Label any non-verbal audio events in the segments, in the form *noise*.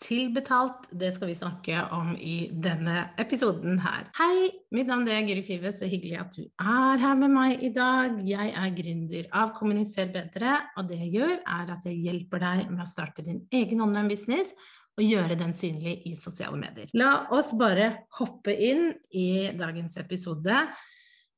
til betalt, det skal vi snakke om i denne episoden her. Hei, mitt navn er Guri Five, så hyggelig at du er her med meg i dag. Jeg er gründer av Kommuniser bedre, og det jeg gjør, er at jeg hjelper deg med å starte din egen online-business og gjøre den synlig i sosiale medier. La oss bare hoppe inn i dagens episode,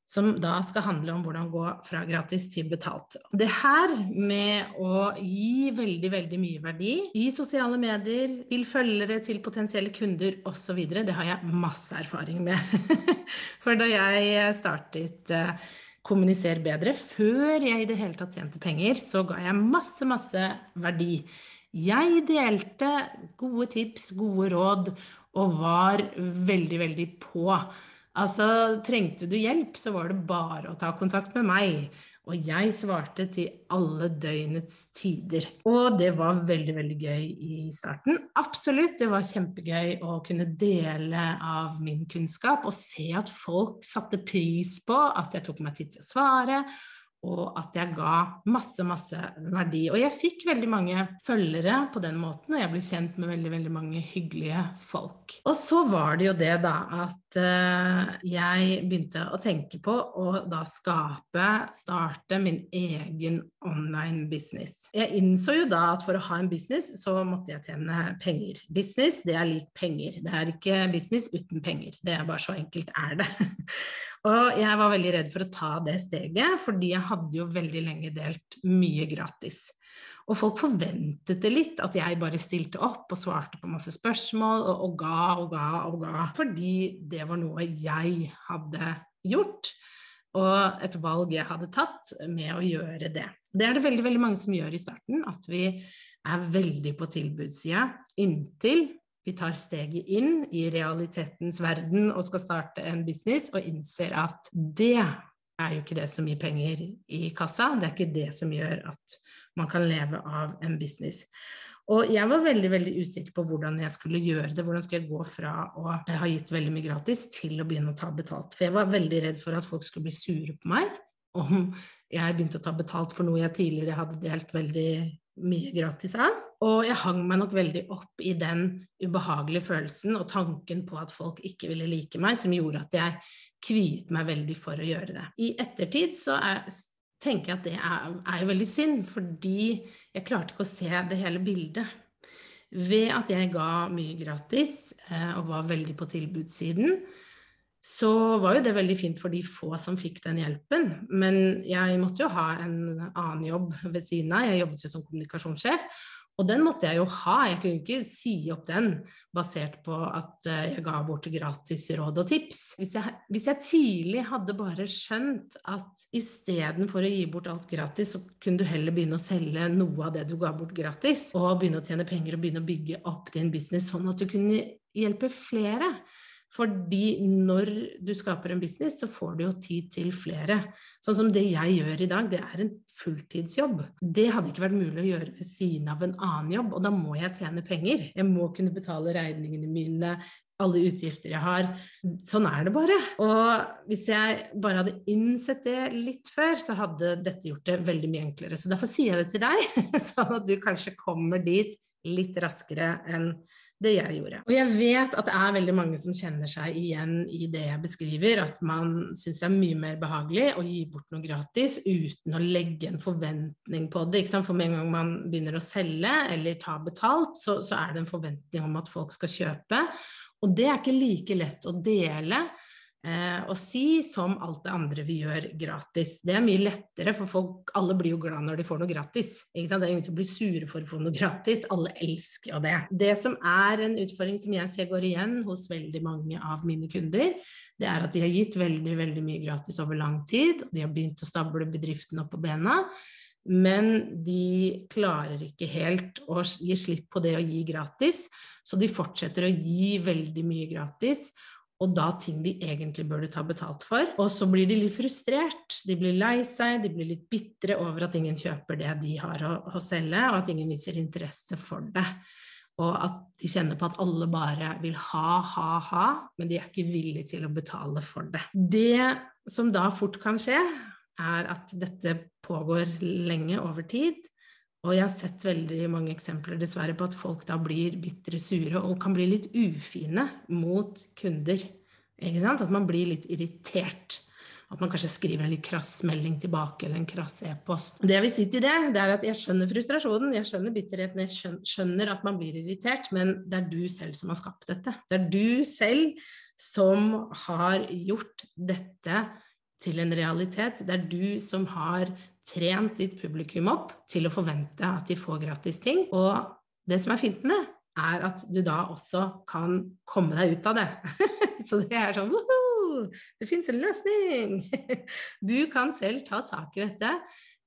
som da skal handle om hvordan gå fra gratis til betalt. Det her med å gi veldig, veldig mye verdi i sosiale medier, til følgere, til potensielle kunder osv., det har jeg masse erfaring med. *laughs* For da jeg startet eh, Kommuniser bedre, før jeg i det hele tatt tjente penger, så ga jeg masse, masse verdi. Jeg delte gode tips, gode råd, og var veldig, veldig på. Altså, trengte du hjelp, så var det bare å ta kontakt med meg. Og jeg svarte til alle døgnets tider. Og det var veldig, veldig gøy i starten. Absolutt, det var kjempegøy å kunne dele av min kunnskap og se at folk satte pris på at jeg tok meg tid til å svare, og at jeg ga masse, masse verdi. Og jeg fikk veldig mange følgere på den måten, og jeg ble kjent med veldig, veldig mange hyggelige folk. Og så var det jo det, da, at uh, jeg begynte å tenke på å da skape, starte min egen online business. Jeg innså jo da at for å ha en business, så måtte jeg tjene penger. Business, det er lik penger. Det er ikke business uten penger. Det er bare så enkelt er det. *laughs* Og jeg var veldig redd for å ta det steget, fordi jeg hadde jo veldig lenge delt mye gratis. Og folk forventet det litt, at jeg bare stilte opp og svarte på masse spørsmål og, og ga og ga og ga. Fordi det var noe jeg hadde gjort, og et valg jeg hadde tatt med å gjøre det. Det er det veldig, veldig mange som gjør i starten, at vi er veldig på tilbudssida inntil vi tar steget inn i realitetens verden og skal starte en business, og innser at det er jo ikke det som gir penger i kassa, det er ikke det som gjør at man kan leve av en business. Og jeg var veldig veldig usikker på hvordan jeg skulle gjøre det. Hvordan skulle jeg gå fra å ha gitt veldig mye gratis til å begynne å ta betalt. For jeg var veldig redd for at folk skulle bli sure på meg om jeg begynte å ta betalt for noe jeg tidligere hadde delt veldig mye gratis av. Og jeg hang meg nok veldig opp i den ubehagelige følelsen og tanken på at folk ikke ville like meg, som gjorde at jeg kviet meg veldig for å gjøre det. I ettertid så er, tenker jeg at det er, er veldig synd, fordi jeg klarte ikke å se det hele bildet. Ved at jeg ga mye gratis eh, og var veldig på tilbudssiden, så var jo det veldig fint for de få som fikk den hjelpen. Men jeg måtte jo ha en annen jobb ved siden av. Jeg jobbet jo som kommunikasjonssjef. Og den måtte jeg jo ha, jeg kunne ikke si opp den basert på at eh, jeg ga bort gratis råd og tips. Hvis jeg, hvis jeg tidlig hadde bare skjønt at istedenfor å gi bort alt gratis, så kunne du heller begynne å selge noe av det du ga bort gratis, og begynne å tjene penger og begynne å bygge opp din business sånn at du kunne hjelpe flere. Fordi når du skaper en business, så får du jo tid til flere. Sånn som det jeg gjør i dag, det er en fulltidsjobb. Det hadde ikke vært mulig å gjøre ved siden av en annen jobb, og da må jeg tjene penger. Jeg må kunne betale regningene mine, alle utgifter jeg har. Sånn er det bare. Og hvis jeg bare hadde innsett det litt før, så hadde dette gjort det veldig mye enklere. Så derfor sier jeg det til deg, *laughs* sånn at du kanskje kommer dit litt raskere enn det jeg gjorde. Og jeg vet at det er veldig mange som kjenner seg igjen i det jeg beskriver, at man syns det er mye mer behagelig å gi bort noe gratis uten å legge en forventning på det. For med en gang man begynner å selge eller ta betalt, så, så er det en forventning om at folk skal kjøpe. Og det er ikke like lett å dele eh, og si som alt det andre vi gjør gratis. Det er mye lettere, for folk, alle blir jo glad når de får noe gratis. Det er ingen som blir sure for å få noe gratis. Alle elsker jo det. Det som er en utfordring som jeg ser går igjen hos veldig mange av mine kunder, det er at de har gitt veldig, veldig mye gratis over lang tid. De har begynt å stable bedriften opp på bena. Men de klarer ikke helt å gi slipp på det å gi gratis, så de fortsetter å gi veldig mye gratis og da ting de egentlig burde ta betalt for. Og så blir de litt frustrert, de blir lei seg, de blir litt bitre over at ingen kjøper det de har å, å selge, og at ingen viser interesse for det. Og at de kjenner på at alle bare vil ha, ha, ha, men de er ikke villige til å betale for det. Det som da fort kan skje, er at dette pågår lenge over tid, og jeg har sett veldig mange eksempler dessverre på at folk da blir bitre sure og kan bli litt ufine mot kunder. Ikke sant? At man blir litt irritert. At man kanskje skriver en litt krass melding tilbake eller en krass e-post. Det jeg vil si til det, det er at jeg skjønner frustrasjonen, jeg skjønner bitterheten, jeg skjønner at man blir irritert, men det er du selv som har skapt dette. Det er du selv som har gjort dette til en realitet. Det er du som har trent ditt publikum opp til å forvente at de får gratis ting. Og det som er fint med det, er at du da også kan komme deg ut av det. *laughs* Så det er sånn Woho! Det fins en løsning! *laughs* Du kan selv ta tak i dette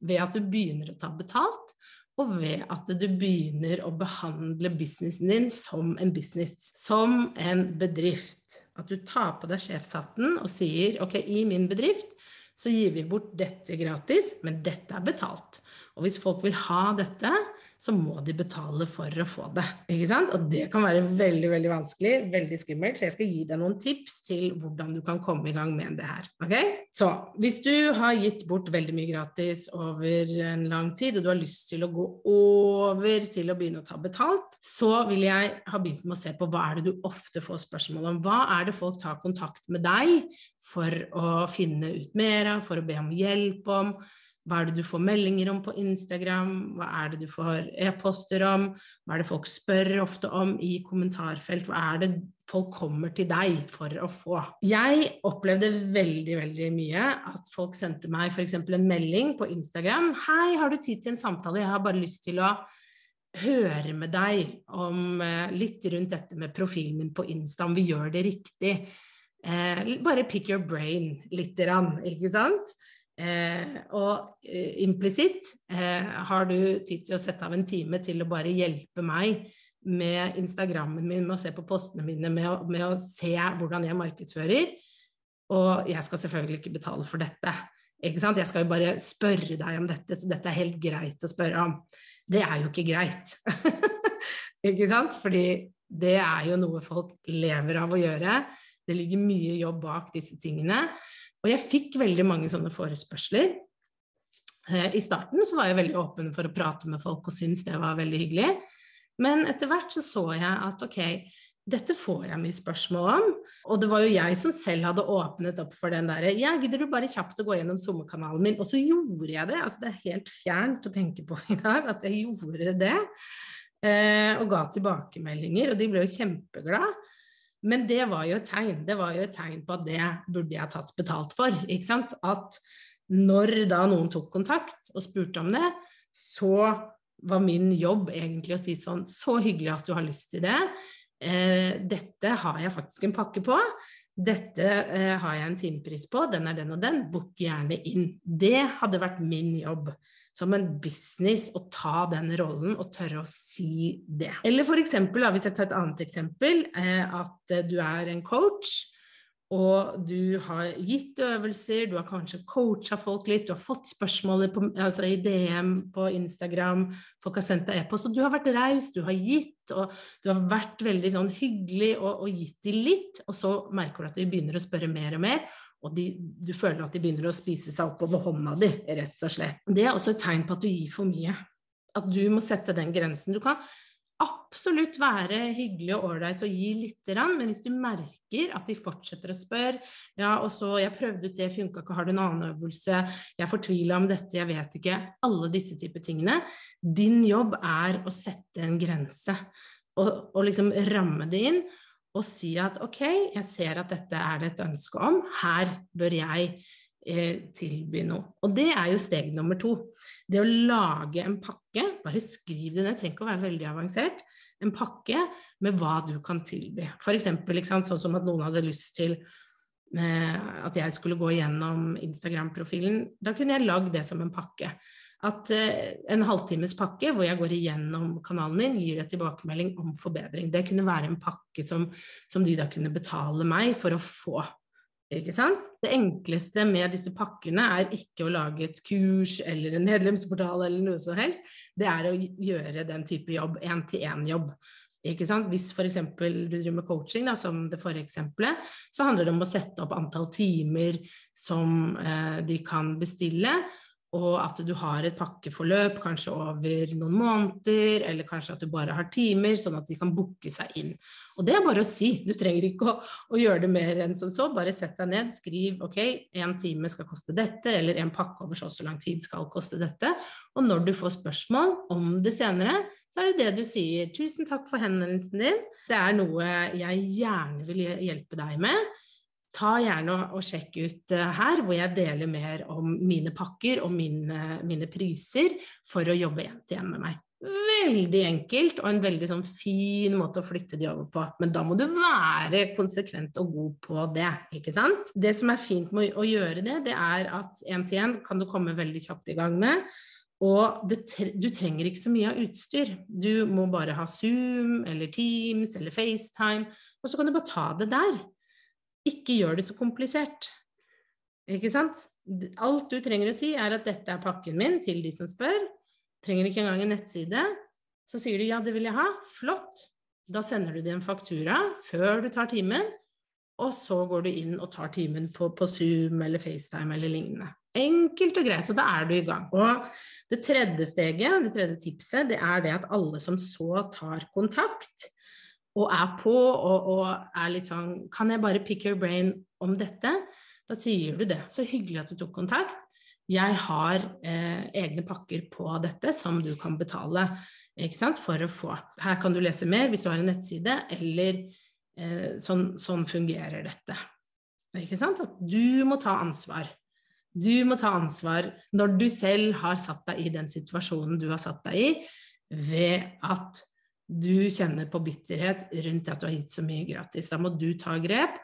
ved at du begynner å ta betalt, og ved at du begynner å behandle businessen din som en business, som en bedrift. At du tar på deg sjefshatten og sier ok, i min bedrift så gir vi bort dette gratis, men dette er betalt. Og hvis folk vil ha dette, så må de betale for å få det. Ikke sant? Og det kan være veldig veldig vanskelig, veldig skummelt, så jeg skal gi deg noen tips til hvordan du kan komme i gang med det her. Ok? Så hvis du har gitt bort veldig mye gratis over en lang tid, og du har lyst til å gå over til å begynne å ta betalt, så vil jeg ha begynt med å se på hva er det du ofte får spørsmål om. Hva er det folk tar kontakt med deg for å finne ut mer av, for å be om hjelp om? Hva er det du får meldinger om på Instagram? Hva er det du får e-poster om? Hva er det folk spør ofte om i kommentarfelt? Hva er det folk kommer til deg for å få? Jeg opplevde veldig, veldig mye at folk sendte meg f.eks. en melding på Instagram. 'Hei, har du tid til en samtale? Jeg har bare lyst til å høre med deg om eh, litt rundt dette med profilen min på Insta, om vi gjør det riktig.' Eh, bare pick your brain lite grann, ikke sant? Eh, og eh, implisitt eh, har du tid til å sette av en time til å bare hjelpe meg med Instagrammen min, med å se på postene mine, med å, med å se hvordan jeg markedsfører. Og jeg skal selvfølgelig ikke betale for dette. Ikke sant? Jeg skal jo bare spørre deg om dette, så dette er helt greit å spørre om. Det er jo ikke greit. *laughs* ikke sant? Fordi det er jo noe folk lever av å gjøre. Det ligger mye jobb bak disse tingene. Og jeg fikk veldig mange sånne forespørsler. Eh, I starten så var jeg veldig åpen for å prate med folk og syntes det var veldig hyggelig. Men etter hvert så så jeg at ok, dette får jeg mye spørsmål om. Og det var jo jeg som selv hadde åpnet opp for den derre Ja, gidder du bare kjapt å gå gjennom SoMe-kanalen min? Og så gjorde jeg det. Altså det er helt fjernt å tenke på i dag at jeg gjorde det. Eh, og ga tilbakemeldinger, og de ble jo kjempeglade. Men det var jo et tegn. Det var jo et tegn på at det burde jeg tatt betalt for. ikke sant? At når da noen tok kontakt og spurte om det, så var min jobb egentlig å si sånn Så hyggelig at du har lyst til det. Eh, dette har jeg faktisk en pakke på. Dette eh, har jeg en timepris på. Den er den og den. Book gjerne inn. Det hadde vært min jobb som en business å ta den rollen og tørre å si det. Eller for eksempel, hvis jeg tar et annet eksempel, eh, at du er en coach. Og du har gitt øvelser, du har kanskje coacha folk litt, du har fått spørsmål på, altså i DM på Instagram, folk har sendt deg e-post, og du har vært raus, du har gitt, og du har vært veldig sånn hyggelig og, og gitt dem litt, og så merker du at de begynner å spørre mer og mer, og de, du føler at de begynner å spise seg oppover hånda di, rett og slett. Det er også et tegn på at du gir for mye. At du må sette den grensen. Du kan absolutt være hyggelig og ålreit og gi lite grann, men hvis du merker at de fortsetter å spørre ja, og så jeg prøvde ut det, funka ikke, har du en annen øvelse, jeg fortvila om dette, jeg vet ikke, alle disse typer tingene. Din jobb er å sette en grense og, og liksom ramme det inn og si at ok, jeg ser at dette er det et ønske om, her bør jeg tilby noe. Og det er jo steg nummer to. Det å lage en pakke, bare skriv det ned, trenger ikke å være veldig avansert, en pakke med hva du kan tilby. F.eks. sånn som at noen hadde lyst til eh, at jeg skulle gå gjennom Instagram-profilen. Da kunne jeg lagd det som en pakke at uh, en halvtimes pakke hvor jeg går igjennom kanalen din, gir deg tilbakemelding om forbedring. Det kunne være en pakke som, som, de da kunne betale meg for å få. Ikke sant? Det enkleste med disse pakkene er ikke å lage et kurs eller en medlemsportal eller noe som helst. Det er å gjøre den type jobb, én-til-én-jobb. Ikke sant? Hvis f.eks. du driver med coaching, da, som det forrige eksempelet, så handler det om å sette opp antall timer som eh, de kan bestille, og at du har et pakkeforløp kanskje over noen måneder, eller kanskje at du bare har timer, sånn at de kan booke seg inn. Og det er bare å si, du trenger ikke å, å gjøre det mer enn som så, bare sett deg ned, skriv ok, én time skal koste dette, eller en pakke over så og så lang tid skal koste dette, og når du får spørsmål om det senere, så er det det du sier, tusen takk for henvendelsen din, det er noe jeg gjerne vil hjelpe deg med ta gjerne og, og sjekk ut uh, her, hvor jeg deler mer om mine pakker og mine, mine priser for å jobbe én til én med meg. Veldig enkelt og en veldig sånn fin måte å flytte de over på. Men da må du være konsekvent og god på det, ikke sant? Det som er fint med å, gjøre det, det er at én til én kan du komme veldig kjapt i gang med. Og tre du trenger ikke så mye av utstyr. Du må bare ha Zoom eller Teams eller FaceTime, og så kan du bare ta det der. Ikke gjør det så komplisert. Ikke sant? Alt du trenger å si, er at dette er pakken min til de som spør. Trenger ikke engang en nettside. Så sier du ja, det vil jeg ha. Flott. Da sender du dem en faktura før du tar timen, og så går du inn og tar timen på, på Zoom eller FaceTime eller lignende. Enkelt og greit, så da er du i gang. Og det tredje steget, det tredje tipset, det er det at alle som så tar kontakt, og er på og, og, er litt sånn Kan jeg bare pick your brain om dette? Da sier du det. Så hyggelig at du tok kontakt. Jeg har eh, egne pakker på dette som du kan betale for å få. Her kan du lese mer hvis du har en nettside, eller eh, sånn, sånn, fungerer dette. Ikke sant? At du må ta ansvar. Du må ta ansvar når du selv har satt deg i den situasjonen du har satt deg i, ved at du kjenner på bitterhet rundt at du har gitt så mye gratis. Da må du ta grep,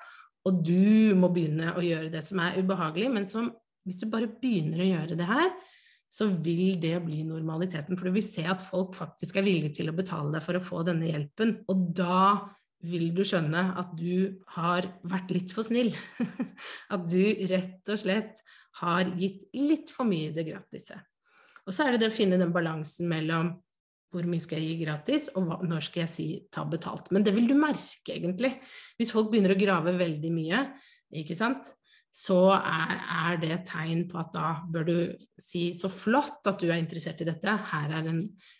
og du må begynne å gjøre det som er ubehagelig. Men som, hvis du bare begynner å gjøre det her, så vil det bli normaliteten. For du vil se at folk faktisk er villige til å betale deg for å få denne hjelpen. Og da vil du skjønne at du har vært litt for snill. *laughs* at du rett og slett har gitt litt for mye i det gratise. Og så er det det å finne den balansen mellom hvor mye skal jeg gi gratis, og hva, når skal jeg si ta betalt. Men det vil du merke, egentlig. Hvis folk begynner å grave veldig mye, ikke sant, så er, er det et tegn på at da bør du si så flott at du er interessert i dette, her, en,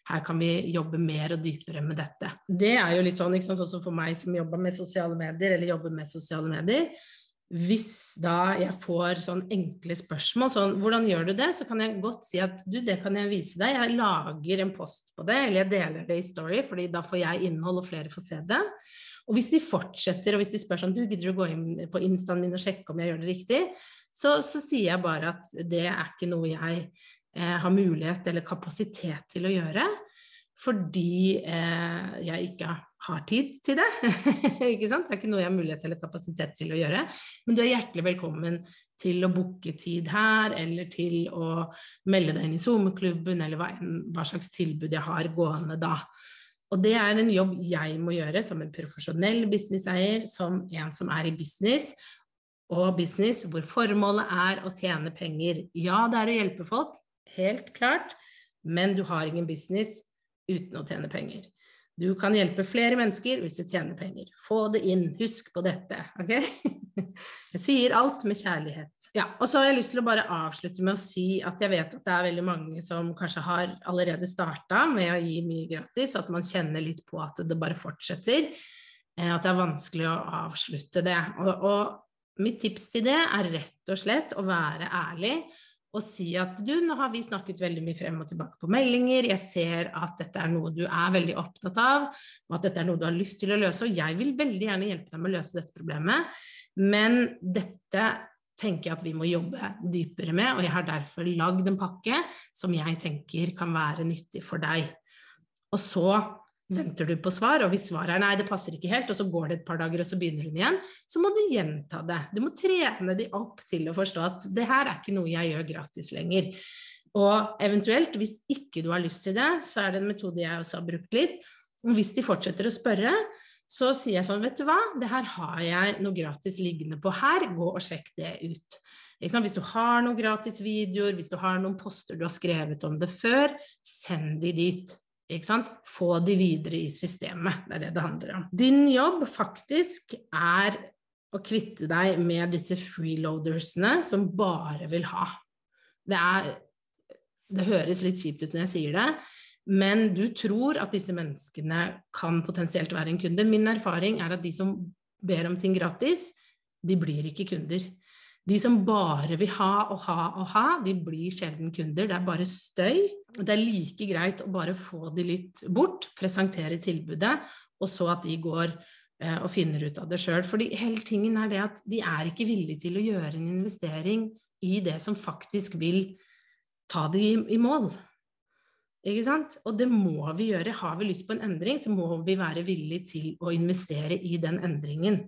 her, kan vi jobbe mer og dypere med dette. Det er jo litt sånn, ikke sant, sånn som for meg som jobber med sosiale medier, eller jobber med sosiale medier, hvis da jeg får sånn enkle spørsmål, sånn hvordan gjør du det, så kan jeg godt si at du, det kan jeg vise deg, jeg lager en post på det, eller jeg deler det i Story, fordi da får jeg innhold og flere får se det. Og hvis de fortsetter, og hvis de spør sånn du gidder å gå inn på instaen min og sjekke om jeg gjør det riktig, så, så sier jeg bare at det er ikke noe jeg eh, har mulighet eller kapasitet til å gjøre fordi eh, jeg ikke har tid til det. *laughs* ikke sant? Det er ikke noe jeg har mulighet eller kapasitet til å gjøre. Men du er hjertelig velkommen til å booke tid her, eller til å melde deg inn i SoMe-klubben, eller hva, hva, slags tilbud jeg har gående da. Og det er en jobb jeg må gjøre som en profesjonell businesseier, som en som er i business, og business hvor formålet er å tjene penger. Ja, det er å hjelpe folk, helt klart, men du har ingen business uten å tjene penger. Du kan hjelpe flere mennesker hvis du tjener penger. Få det inn, husk på dette, ok? *laughs* Jeg sier alt med kjærlighet. Ja, og så har jeg lyst til å bare avslutte med å si at jeg vet at det er veldig mange som kanskje har allerede starta med å gi mye gratis, at man kjenner litt på at det bare fortsetter. Eh, at det er vanskelig å avslutte det. Og, og mitt tips til det er rett og slett å være ærlig og si at du, nå har vi snakket veldig mye frem og tilbake på meldinger, jeg ser at dette er noe du er veldig opptatt av, og at dette er noe du har lyst til å løse, og jeg vil veldig gjerne hjelpe deg med å løse dette problemet, men dette tenker jeg at vi må jobbe dypere med, og jeg har derfor lagd en pakke som jeg tenker kan være nyttig for deg. Og så venter du på svar, og hvis svaret er nei, det passer ikke helt, og så går det et par dager, og så begynner hun igjen, så må du gjenta det. Du må trene de opp til å forstå at det her er ikke noe jeg gjør gratis lenger. Og eventuelt, hvis ikke du har lyst til det, så er det en metode jeg også har brukt litt. Hvis de fortsetter å spørre, så sier jeg sånn, vet du hva, det her har jeg noe gratis liggende på her, gå og sjekk det ut. Hvis du har noen gratis videoer, hvis du har noen poster du har skrevet om det før, send de dit. Få de videre i systemet. Det er det det handler om. Din jobb faktisk er å kvitte deg med disse freeloadersene som bare vil ha. Det, er, det høres litt kjipt ut når jeg sier det, men du tror at disse menneskene kan potensielt være en kunde. Min erfaring er at de som ber om ting gratis, de blir ikke kunder. De som bare vil ha og ha og ha, de blir sjelden kunder. Det er bare støy. Det er like greit å bare få de litt bort, presentere tilbudet, og så at de går eh, og finner ut av det sjøl. For hele tingen er det at de er ikke villige til å gjøre en investering i det som faktisk vil ta de i, i mål. Ikke sant? Og det må vi gjøre. Har vi lyst på en endring, så må vi være villige til å investere i den endringen.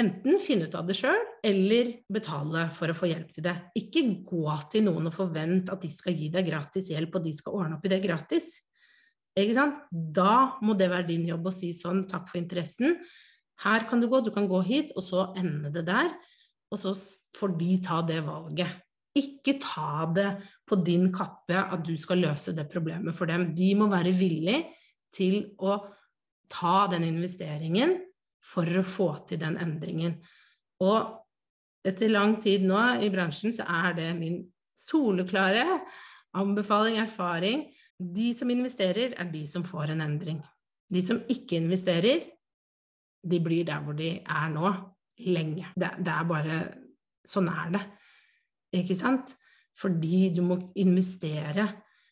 Enten finne ut av det sjøl, eller betale for å få hjelp til det. Ikke gå til noen og forvente at de skal gi deg gratis hjelp, og de skal ordne opp i det gratis. Ikke sant? Da må det være din jobb å si sånn, takk for interessen. Her kan du gå, du kan gå hit, og så ende det der. Og så får de ta det valget. Ikke ta det på din kappe at du skal løse det problemet for dem. De må være villig til å ta den investeringen for å få til den endringen. Og etter lang tid nå i bransjen så er det min soleklare anbefaling, erfaring. De som investerer, er de som får en endring. De som ikke investerer, de blir der hvor de er nå, lenge. Det, det er bare Sånn er det. Ikke sant? Fordi du må investere,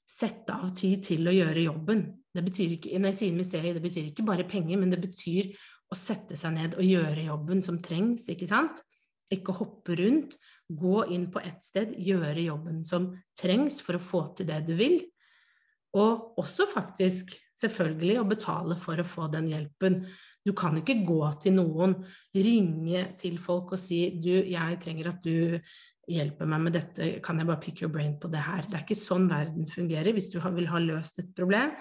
sette av tid til å gjøre jobben. Det betyr ikke, når jeg sier investering, det betyr ikke bare penger, men det betyr å sette seg ned og gjøre jobben som trengs, ikke sant? Ikke hoppe rundt. Gå inn på ett sted, gjøre jobben som trengs for å få til det du vil. Og også faktisk, selvfølgelig, å betale for å få den hjelpen. Du kan ikke gå til noen, ringe til folk og si du, jeg trenger at du hjelper meg med dette, kan jeg bare pick your brain på det her? Det er ikke sånn verden fungerer. Hvis du vil ha løst et problem,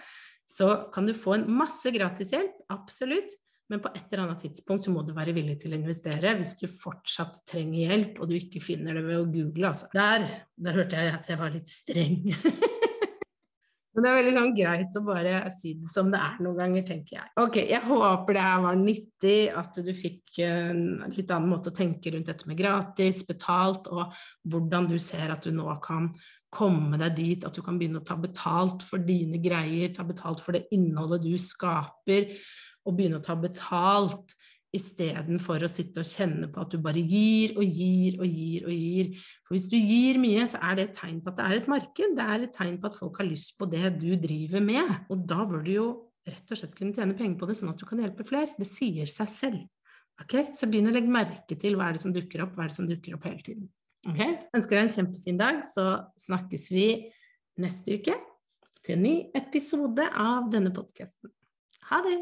så kan du få en masse gratishjelp, absolutt, men på et eller annet tidspunkt så må du være villig til å investere hvis du fortsatt trenger hjelp, og du ikke finner det ved å google, altså. Der, der hørte jeg at jeg var litt streng. *laughs* Men det er veldig sånn greit å bare si det som det er noen ganger, tenker jeg. Ok, jeg håper det her var nyttig, at du fikk en litt annen måte å tenke rundt dette med gratis, betalt, og hvordan du ser at du nå kan komme deg dit at du kan begynne å ta betalt for dine greier, ta betalt for det innholdet du skaper, og begynne å ta betalt istedenfor å sitte og kjenne på at du bare gir og gir og gir og gir. For hvis du gir mye, så er det et tegn på at det er et marked. Det er et tegn på at folk har lyst på det du driver med. Og da bør du jo rett og slett kunne tjene penger på det, sånn at du kan hjelpe flere. Det sier seg selv. Okay? Så begynn å legge merke til hva er det som dukker opp, hva er det som dukker opp hele tiden. Okay? Ønsker deg en kjempefin dag, så snakkes vi neste uke til en ny episode av denne podkasten. Ha det!